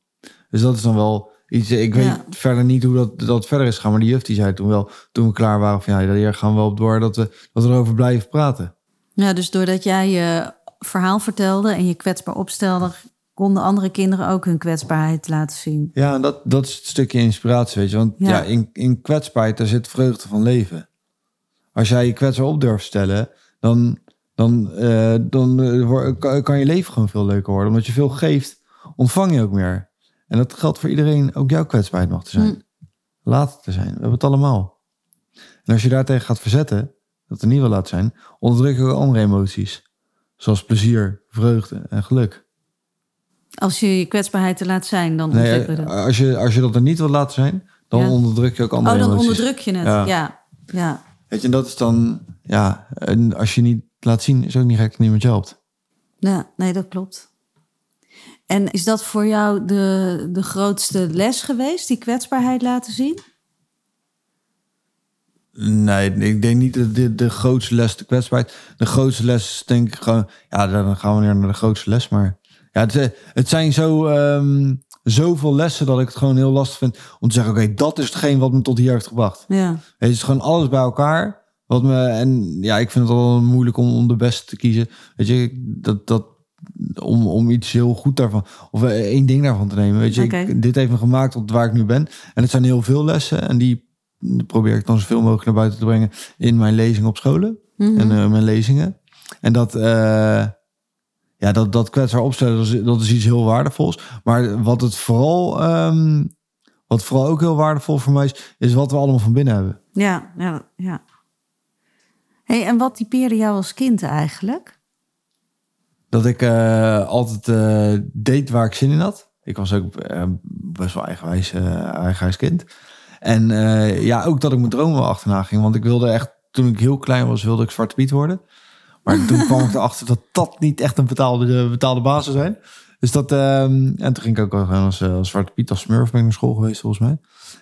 Dus dat is dan wel iets. Ik weet Ja. verder niet hoe dat, dat verder is gegaan. Maar die juf die zei toen wel, toen we klaar waren van ja, hier gaan we wel op door dat we, dat we erover blijven praten. Ja, dus doordat jij je verhaal vertelde en je kwetsbaar opstelde... konden andere kinderen ook hun kwetsbaarheid laten zien. Ja, en dat, dat is het stukje inspiratie, weet je. Want Ja. ja, in, in kwetsbaarheid, daar zit vreugde van leven. Als jij je kwetsbaar op durft stellen, dan, dan, eh, dan eh, kan je leven gewoon veel leuker worden. Omdat je veel geeft, ontvang je ook meer. En dat geldt voor iedereen, ook jouw kwetsbaarheid mag te zijn. Hm. Laat het te zijn. We hebben het allemaal. En als je daartegen gaat verzetten, dat er niet wil laten zijn, onderdruk je ook andere emoties. Zoals plezier, vreugde en geluk. Als je je kwetsbaarheid te laat zijn, dan Nee, ontwikkelen we dat. als je, als je dat er niet wil laten zijn, dan Ja. onderdruk je ook andere Oh, dan emoties. onderdruk je het. Ja, Ja. ja. Weet je, en dat is dan, ja, en als je niet laat zien, is ook niet gek dat niemand je helpt. Ja, nee, dat klopt. En is dat voor jou de, de grootste les geweest, die kwetsbaarheid laten zien? Nee, ik denk niet dat dit de grootste les de kwetsbaarheid. De grootste les denk ik gewoon, ja, dan gaan we weer naar de grootste les. Maar ja, het, het zijn zo, ehm, zoveel lessen dat ik het gewoon heel lastig vind om te zeggen, oké, dat is hetgeen wat me tot hier heeft gebracht. Ja, Het is gewoon alles bij elkaar. Wat me, en ja, ik vind het al moeilijk om, om de beste te kiezen. Weet je, dat, dat, om, om iets heel goed daarvan, of eh, één ding daarvan te nemen. Weet je, ik, dit heeft me gemaakt tot waar ik nu ben. En het zijn heel veel lessen en die probeer ik dan zoveel mogelijk naar buiten te brengen in mijn lezingen op scholen Mhm. en eh, mijn lezingen. En dat, eh, ja, dat, dat kwetsbaar opstellen, dat is, dat is iets heel waardevols. Maar wat het vooral, ehm, wat vooral ook heel waardevol voor mij is, is wat we allemaal van binnen hebben. Ja, ja, ja. Hey, en wat typeerde jou als kind eigenlijk? Dat ik eh, altijd eh, deed waar ik zin in had. Ik was ook eh, best wel eigenwijs, eigenwijs kind. En ja, ook dat ik mijn dromen wel achterna ging. Want ik wilde echt, toen ik heel klein was, wilde ik Zwarte Piet worden. Maar toen kwam ik erachter dat dat niet echt een betaalde, betaalde baas zou zijn. Dus dat, ehm, en toen ging ik ook gewoon als, als Zwarte Piet, als Smurf ben ik naar school geweest volgens mij.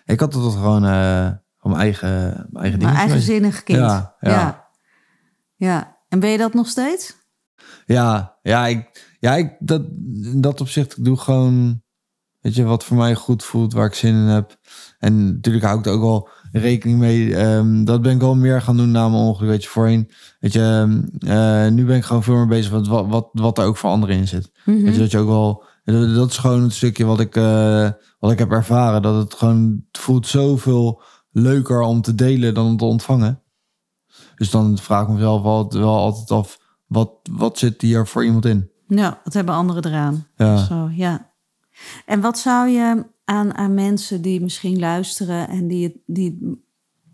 Ik had dat gewoon eh van mijn eigen, mijn eigen ding. Een eigenzinnig kind. Ja, ja. ja. Ja. En ben je dat nog steeds? Ja, ja, ik, ja ik, dat, in dat opzicht, ik doe gewoon, weet je, wat voor mij goed voelt, waar ik zin in heb. En natuurlijk hou ik er ook wel rekening mee. ehm, dat ben ik wel meer gaan doen na mijn ongeluk, weet je, voorheen. Weet je, ehm, eh, nu ben ik gewoon veel meer bezig met wat, wat, wat er ook voor anderen in zit. Mhm. Weet je, dat je ook wel, dat is gewoon het stukje wat ik, eh, wat ik heb ervaren. Dat het gewoon, het voelt zoveel leuker om te delen dan om te ontvangen. Dus dan vraag ik mezelf wel, wel altijd af, wat, wat zit hier voor iemand in? Ja, wat hebben anderen eraan? Ja. Zo, ja. En wat zou je aan, aan mensen die misschien luisteren en die, die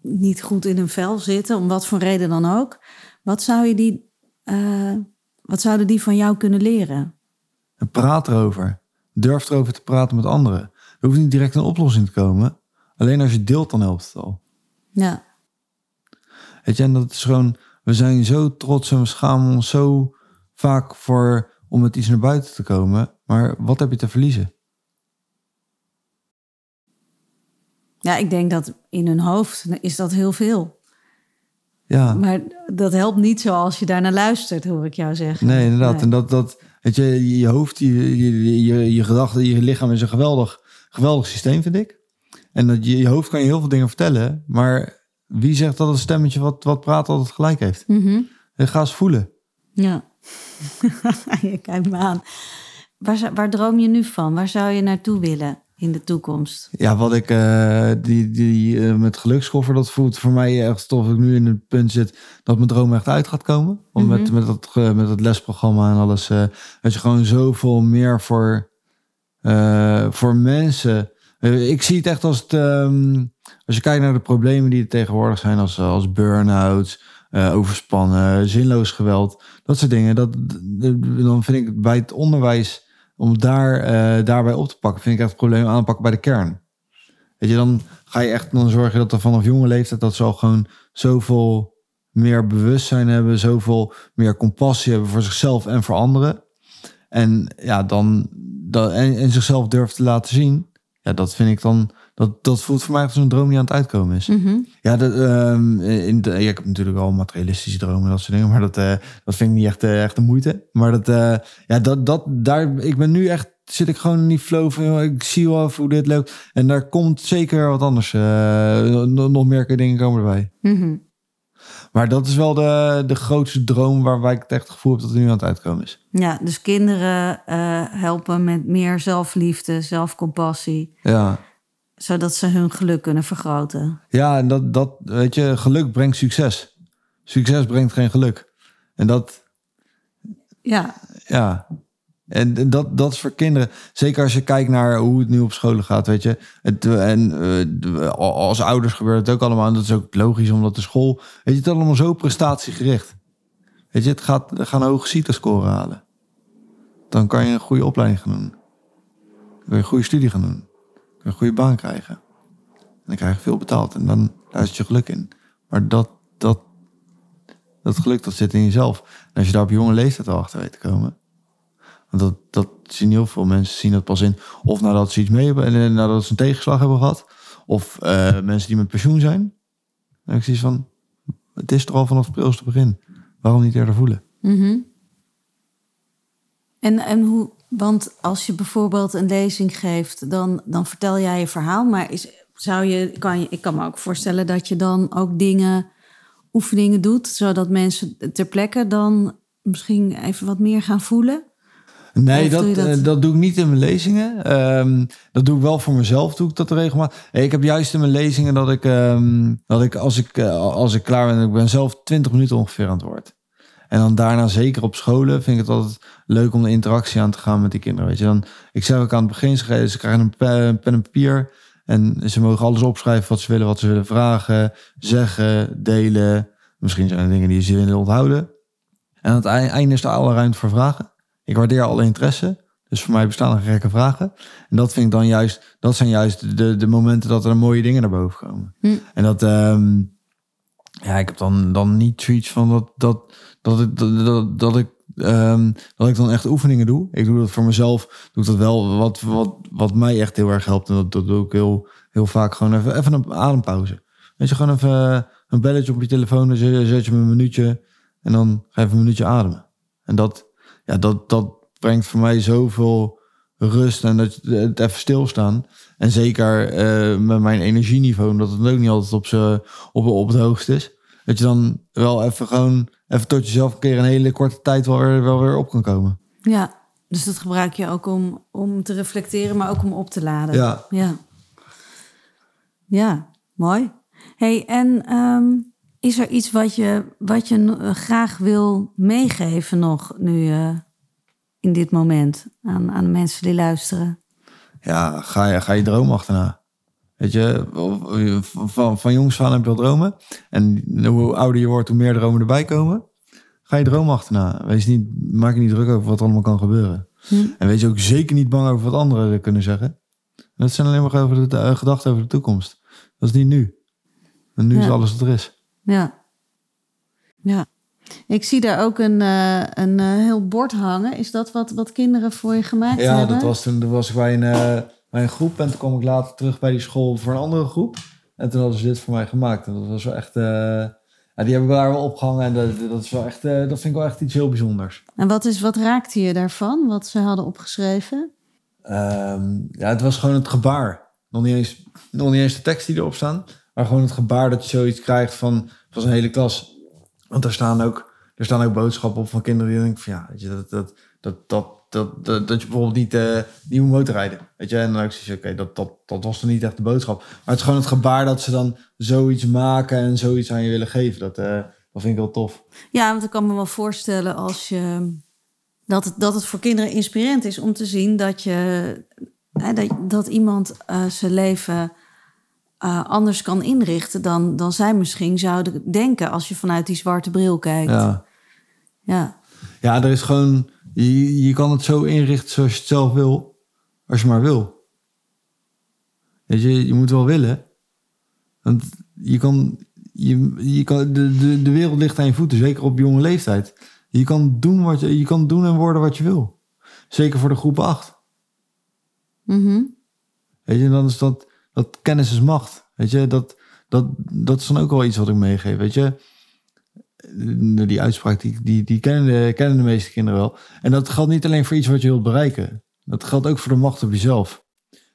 niet goed in hun vel zitten, om wat voor reden dan ook, wat, zou je die, eh, wat zouden die van jou kunnen leren? En praat erover. Durf erover te praten met anderen. Er hoeft niet direct een oplossing te komen. Alleen als je deelt, dan helpt het al. Ja, Weet je, en dat is gewoon... We zijn zo trots en we schamen ons zo vaak voor om met iets naar buiten te komen. Maar wat heb je te verliezen? ja, ik denk dat in hun hoofd is dat heel veel. Ja, Maar dat helpt niet zoals je daarnaar luistert, hoor ik jou zeggen. nee, inderdaad. Nee. En dat, dat, weet je, je hoofd, je, je, je, je gedachten, je lichaam is een geweldig, geweldig systeem, vind ik. En dat je, je hoofd kan je heel veel dingen vertellen. Maar wie zegt dat het stemmetje wat, wat praat altijd gelijk heeft? Mhm. En ga eens voelen. Ja. je kijkt me aan. Waar, waar droom je nu van? Waar zou je naartoe willen in de toekomst? Ja, wat ik eh, die, die eh, met gelukskoffer, dat voelt voor mij echt tof. Ik nu in het punt zit dat mijn droom echt uit gaat komen. Want met, Mhm. met, dat, met dat lesprogramma en alles. eh dat je gewoon zoveel meer voor, voor mensen. Ik zie het echt als het. ehm, als je kijkt naar de problemen die er tegenwoordig zijn, als, als burn-outs, eh, overspannen, zinloos geweld, dat soort dingen. Dat, dan vind ik bij het onderwijs om daar, eh, daarbij op te pakken, vind ik echt het probleem aanpakken bij de kern. Weet je, dan ga je echt dan zorgen dat er vanaf jonge leeftijd dat ze al gewoon zoveel meer bewustzijn hebben, zoveel meer compassie hebben voor zichzelf en voor anderen. En ja, dan, en zichzelf durven te laten zien. Ja, dat vind ik dan, dat, dat voelt voor mij als een droom die aan het uitkomen is. Mhm. Ja, dat, ehm, in de, ja, ik heb natuurlijk wel materialistische dromen en dat soort dingen, maar dat, eh, dat vind ik niet echt, eh, echt de moeite. Maar dat, eh, ja, dat, dat, daar, ik ben nu echt, zit ik gewoon in die flow van, joh, ik zie wel hoe dit loopt. En daar komt zeker wat anders, nog meer dingen komen erbij. Mhm. Maar dat is wel de, de grootste droom waarbij ik het echt het gevoel heb dat het nu aan het uitkomen is. Ja, dus kinderen helpen met meer zelfliefde, zelfcompassie, Ja, zodat ze hun geluk kunnen vergroten. ja en dat, dat, weet je, geluk brengt succes. Succes brengt geen geluk. En dat, Ja, Ja, en dat, dat is voor kinderen. Zeker als je kijkt naar hoe het nu op scholen gaat, weet je. Het, en eh, als ouders gebeurt het ook allemaal. En dat is ook logisch, omdat de school... Weet je, het is allemaal zo prestatiegericht. Weet je, het gaat, we gaan hoge CITO-score halen. Dan kan je een goede opleiding gaan doen. Dan kan je een goede studie gaan doen. Een goede baan krijgen. En dan krijg je veel betaald. En dan, daar je geluk in. Maar dat, dat, dat geluk, dat zit in jezelf. En als je daar op jonge leeftijd al achter weet te komen... Want dat, dat zien heel veel mensen zien dat pas in. Of nadat ze iets mee hebben en nadat ze een tegenslag hebben gehad. Of eh, mensen die met pensioen zijn. Dan ik zoiets van, het is er al vanaf het prilste begin. Waarom niet eerder voelen? Mhm. En, en hoe, want als je bijvoorbeeld een lezing geeft, dan, dan vertel jij je verhaal. Maar is, zou je, kan je, ik kan me ook voorstellen dat je dan ook dingen, oefeningen doet, zodat mensen ter plekke dan misschien even wat meer gaan voelen. Nee, dat, doe dat? dat- dat doe ik niet in mijn lezingen. Ehm, dat doe ik wel voor mezelf, doe ik dat regelmatig. Ik heb juist in mijn lezingen dat ik, ehm, dat ik, als, ik eh, als ik klaar ben, ik ben zelf 20 minuten ongeveer aan het woord. En dan daarna, zeker op scholen, vind ik het altijd leuk om de interactie aan te gaan met die kinderen. Weet je, dan, ik zeg ook aan het begin, ze, ze krijgen een pe- een pen en papier. En ze mogen alles opschrijven wat ze willen, wat ze willen vragen, zeggen, delen. Misschien zijn er dingen die ze willen onthouden. En aan het ei- einde is er alle ruimte voor vragen. Ik waardeer alle interesse. Dus voor mij bestaan er gekke vragen. En dat vind ik dan juist, dat zijn juist de, de momenten dat er mooie dingen naar boven komen. Hm. En dat, ehm, ja, ik heb dan, dan niet zoiets van dat, dat, dat, ik, dat, dat, dat ik, ehm, dat ik dan echt oefeningen doe. Ik doe dat voor mezelf, doe dat wel wat, wat, wat mij echt heel erg helpt. En dat, dat doe ik heel, heel vaak gewoon even, even een adempauze. Weet je, gewoon even eh, een belletje op je telefoon, dan zet je een minuutje en dan ga je even een minuutje ademen. En dat, ja, dat, dat brengt voor mij zoveel rust en dat het even stilstaan. En zeker eh, met mijn energieniveau, omdat het ook niet altijd op, z'n- op, op het hoogst is. Dat je dan wel even gewoon even tot jezelf een keer een hele korte tijd wel weer, wel weer op kan komen. Ja, dus dat gebruik je ook om, om te reflecteren, maar ook om op te laden. Ja. Ja, ja mooi. hey, en ehm, is er iets wat je, wat je eh, graag wil meegeven nog nu eh, in dit moment aan, aan de mensen die luisteren? Ja, ga je, ga je droom achterna. Weet je, van, van jongs van heb je dromen. En hoe ouder je wordt, hoe meer dromen erbij komen. Ga je droom achterna. Wees niet, maak je niet druk over wat er allemaal kan gebeuren. Hm. En wees ook zeker niet bang over wat anderen er kunnen zeggen. Dat zijn alleen maar over de, eh, gedachten over de toekomst. Dat is niet nu. En nu is alles wat er is. Ja. Ja. Ik zie daar ook een, eh, een eh, heel bord hangen. Is dat wat, wat kinderen voor je gemaakt Ja, hebben? dat was toen, toen was ik bij een, bij een groep. En toen kwam ik later terug bij die school voor een andere groep. En toen hadden ze dit voor mij gemaakt. En dat was wel echt... ja, die hebben we daar wel opgehangen. En dat, dat, is wel echt, dat vind ik wel echt iets heel bijzonders. En wat, is, wat raakte je daarvan, wat ze hadden opgeschreven? Ehm, ja, het was gewoon het gebaar. Nog niet, eens, nog niet eens de tekst die erop staan. Maar gewoon het gebaar dat je zoiets krijgt van, van zijn hele klas. Want er staan ook, er staan ook boodschappen op van kinderen die denken van ja, weet je, dat, dat, dat, dat, dat, dat, dat je bijvoorbeeld niet, eh niet moet motorrijden. Weet je, en dan ik zoiets oké, dat, dat, dat was dan niet echt de boodschap. Maar het is gewoon het gebaar dat ze dan zoiets maken en zoiets aan je willen geven. Dat, eh, dat vind ik wel tof. Ja, want ik kan me wel voorstellen als je, dat, het, dat het voor kinderen inspirerend is om te zien dat, je, dat, dat iemand eh, zijn leven eh, anders kan inrichten dan, dan zij misschien zouden denken als je vanuit die zwarte bril kijkt. Ja. ja. Ja, er is gewoon. Je, je kan het zo inrichten zoals je het zelf wil. Als je maar wil. Weet je, je moet wel willen. Want je kan. Je, je kan de, de, de wereld ligt aan je voeten, zeker op jonge leeftijd. Je kan, doen wat je, je kan doen en worden wat je wil. Zeker voor de groep 8. Mhm. Weet je, dan is dat, dat kennis is macht. Weet je, dat, dat, dat is dan ook wel iets wat ik meegeef. Weet je, Eh, die uitspraak, die, die, die kennen, de, kennen de meeste kinderen wel. En dat geldt niet alleen voor iets wat je wilt bereiken. Dat geldt ook voor de macht op jezelf.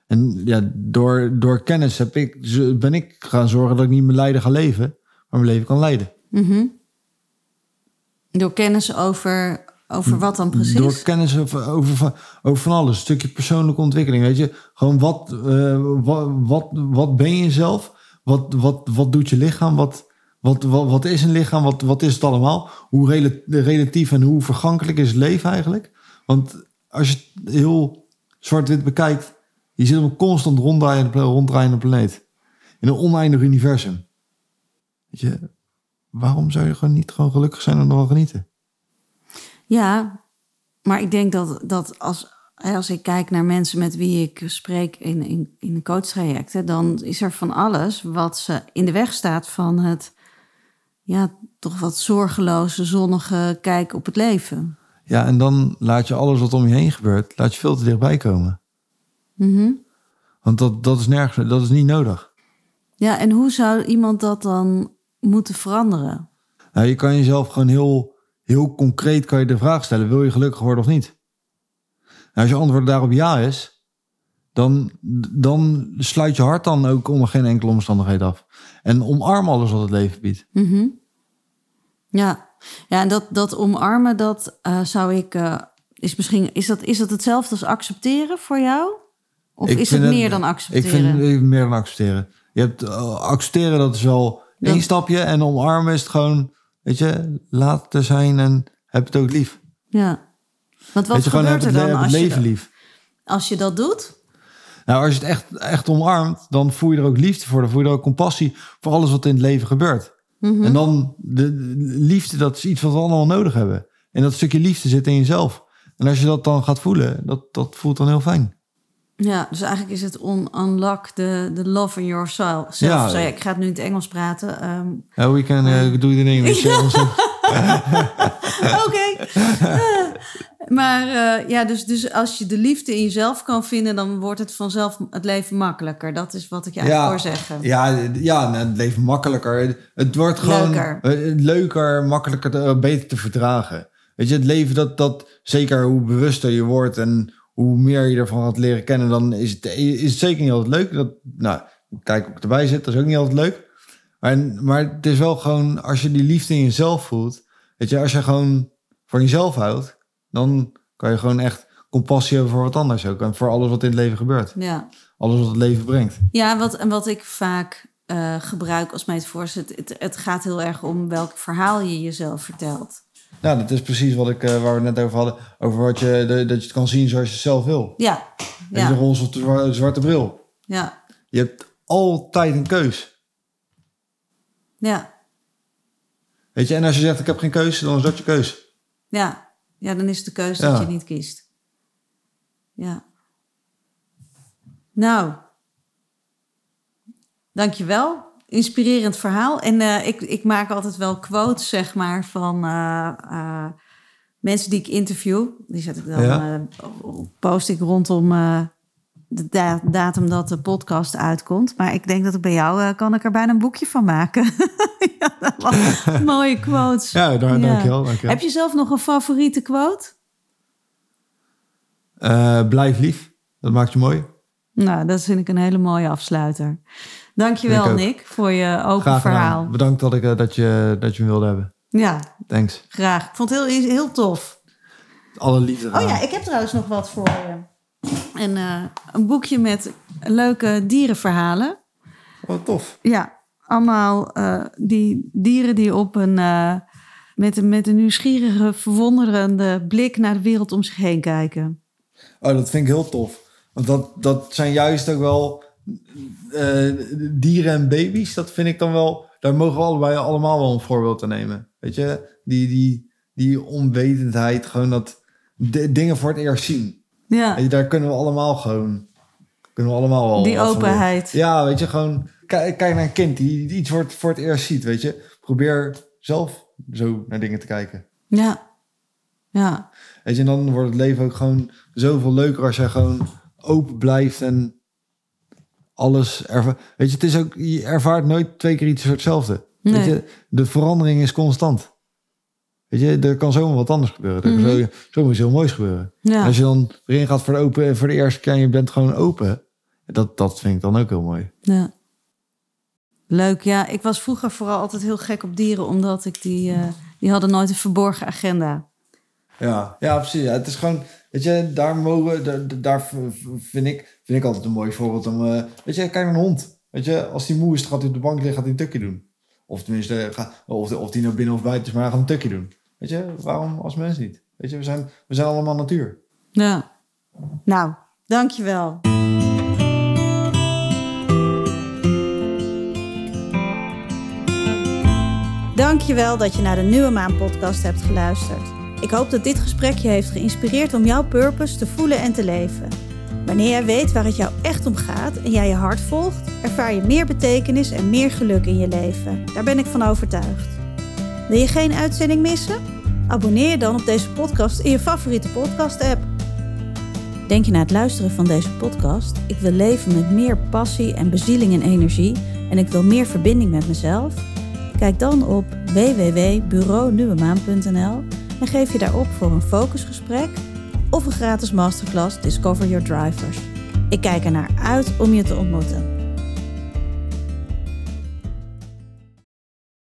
En ja, door, door kennis heb ik, ben ik gaan zorgen dat ik niet mijn lijden ga leven, maar mijn leven kan leiden. Mhm. Door kennis over, over wat dan precies? Door kennis over, over, van- over van alles. Een stukje persoonlijke ontwikkeling. Weet je, gewoon wat, eh, wat, wat, wat ben je zelf? Wat, wat, wat doet je lichaam? Wat, wat, wat, wat is een lichaam? Wat, wat is het allemaal? Hoe rela- relatief en hoe vergankelijk is het leven eigenlijk? Want als je het heel zwart-wit bekijkt, je zit op een constant ronddraaiende, ronddraaiende planeet. In een oneindig universum. Weet je, waarom zou je gewoon niet gewoon gelukkig zijn en wel genieten? Ja, maar ik denk dat, dat als, als ik kijk naar mensen met wie ik spreek in, in, in de coachtrajecten, dan is er van alles wat ze in de weg staat van het, ja, toch wat zorgeloze, zonnige kijk op het leven. Ja, en dan laat je alles wat om je heen gebeurt, laat je veel te dichtbij komen. Mhm. Want dat, dat is nergens, dat is niet nodig. Ja, en hoe zou iemand dat dan moeten veranderen? Nou, je kan jezelf gewoon heel, heel concreet kan je de vraag stellen: wil je gelukkig worden of niet? Als je antwoord daarop ja is, dan, dan sluit je hart dan ook onder geen enkele omstandigheid af. En omarm alles wat het leven biedt. Mhm. Ja. ja, en dat, dat omarmen, dat eh, zou ik eh, is misschien is dat, is dat hetzelfde als accepteren voor jou? Of Ik is het meer dan Ik accepteren? vind het meer dan accepteren. Je hebt eh, accepteren, dat is wel één stapje. En omarmen is het gewoon, weet je, laat er zijn en heb het ook lief. Ja. Want wat je, gebeurt er dan als je, lief. als je dat doet? Nou, als je het echt, echt omarmt, dan voel je er ook liefde voor. Dan voel je er ook compassie voor alles wat in het leven gebeurt. Mhm. En dan de, de liefde, dat is iets wat we allemaal nodig hebben. En dat stukje liefde zit in jezelf. En als je dat dan gaat voelen, dat, dat voelt dan heel fijn. Ja, dus eigenlijk is het on unlock the, the love in yourself. Ja. Zelf, ik ga het nu in het Engels praten. ehm, Ja, we can uh, do it in English. Oké. Maar eh, ja, dus, dus als je de liefde in jezelf kan vinden, dan wordt het vanzelf het leven makkelijker. Dat is wat ik je eigenlijk hoor zeggen. Ja, ja nou, het leven makkelijker. Het wordt gewoon Leuker. eh, leuker, makkelijker, te- beter te verdragen. Weet je, het leven dat, dat zeker hoe bewuster je wordt en hoe meer je ervan gaat leren kennen, dan is het, is het zeker niet altijd leuk. Dat, nou, kijk of ik erbij zit, dat is ook niet altijd leuk. Maar, maar het is wel gewoon, als je die liefde in jezelf voelt, weet je, als je gewoon van jezelf houdt, dan kan je gewoon echt compassie hebben voor wat anders ook. En voor alles wat in het leven gebeurt. Ja, Alles wat het leven brengt. ja wat, en wat ik vaak eh, gebruik als is, het, het, het gaat heel erg om welk verhaal je jezelf vertelt. Ja, dat is precies wat ik, eh, waar we het net over hadden. Over wat je, de, dat je het kan zien zoals je het zelf wil. Ja, Heb je de roze of de zwa- zwarte bril? ja, Je hebt altijd een keus. ja, Weet je, en als je zegt ik heb geen keus, dan is dat je keus. ja. Ja, dan is de keuze Ja. dat je niet kiest. Ja. Nou, dankjewel. Inspirerend verhaal. En eh, ik, ik maak altijd wel quotes, zeg maar, van eh, eh, mensen die ik interview. Die zet ik dan, Ja. post ik rondom de da- datum dat de podcast uitkomt. Maar ik denk dat ik bij jou kan ik er bijna een boekje van maken. ja, dat was- mooie quotes. Ja, dankjewel. dankjewel. Heb je zelf nog een favoriete quote? Blijf lief. Dat maakt je mooi. Nou, dat vind ik een hele mooie afsluiter. Dankjewel. Nick, voor je open verhaal. Bedankt dat, ik, eh, dat, je, dat je me wilde hebben. Ja, Thanks. graag. Ik vond het heel, heel tof. Alle liefde. Oh ja, ik heb trouwens nog wat voor je. En, eh, een boekje met leuke dierenverhalen. Wat tof. Ja, allemaal eh, die dieren die op een, met, een, met een nieuwsgierige, verwonderende blik naar de wereld om zich heen kijken. Oh, dat vind ik heel tof. Want dat, dat zijn juist ook wel eh, dieren en baby's. Dat vind ik dan wel... Daar mogen we allebei allemaal wel een voorbeeld aan nemen. Weet je? Die, die, die onwetendheid. Gewoon dat de, dingen voor het eerst zien. Ja, je, daar kunnen we allemaal gewoon... Kunnen we allemaal wel... die openheid. Ja, weet je, gewoon... Kijk, kijk naar een kind die iets voor het, voor het eerst ziet, weet je. Probeer zelf zo naar dingen te kijken. Ja, ja. Weet je, en dan wordt het leven ook gewoon zoveel leuker als jij gewoon open blijft en alles erva- Weet je, het is ook, je ervaart nooit twee keer iets hetzelfde. Weet je, de verandering is constant. Weet je, er kan zomaar wat anders gebeuren. Er kan Mhm. zo, zomaar iets heel moois gebeuren. En ja. als je dan erin gaat voor de, open, voor de eerste keer en je bent gewoon open, dat, dat vind ik dan ook heel mooi. Ja. Leuk, ja. Ik was vroeger vooral altijd heel gek op dieren, omdat ik die, eh, die hadden nooit een verborgen agenda. Ja, ja precies. Ja, het is gewoon, weet je, daar mogen, daar, vind ik, vind ik altijd een mooi voorbeeld om, eh, weet je, kijk naar een hond. Weet je, als die moe is, gaat hij op de bank liggen, gaat hij een tukje doen. Of tenminste, ga, of, of die nou binnen of buiten is, maar hij gaat een tukje doen. Weet je, waarom als mens niet? Weet je, we zijn, we zijn allemaal natuur. Ja. Nou, dankjewel. Dankjewel dat je naar de Nieuwe Maan podcast hebt geluisterd. Ik hoop dat dit gesprek je heeft geïnspireerd om jouw purpose te voelen en te leven. Wanneer jij weet waar het jou echt om gaat en jij je hart volgt, ervaar je meer betekenis en meer geluk in je leven. Daar ben ik van overtuigd. Wil je geen uitzending missen? Abonneer je dan op deze podcast in je favoriete podcast-app. Denk je na het luisteren van deze podcast: ik wil leven met meer passie en bezieling en energie en ik wil meer verbinding met mezelf? Kijk dan op www.bureaunieuwemaan.nl en geef je daarop voor een focusgesprek of een gratis masterclass Discover Your Drivers. Ik kijk er naar uit om je te ontmoeten.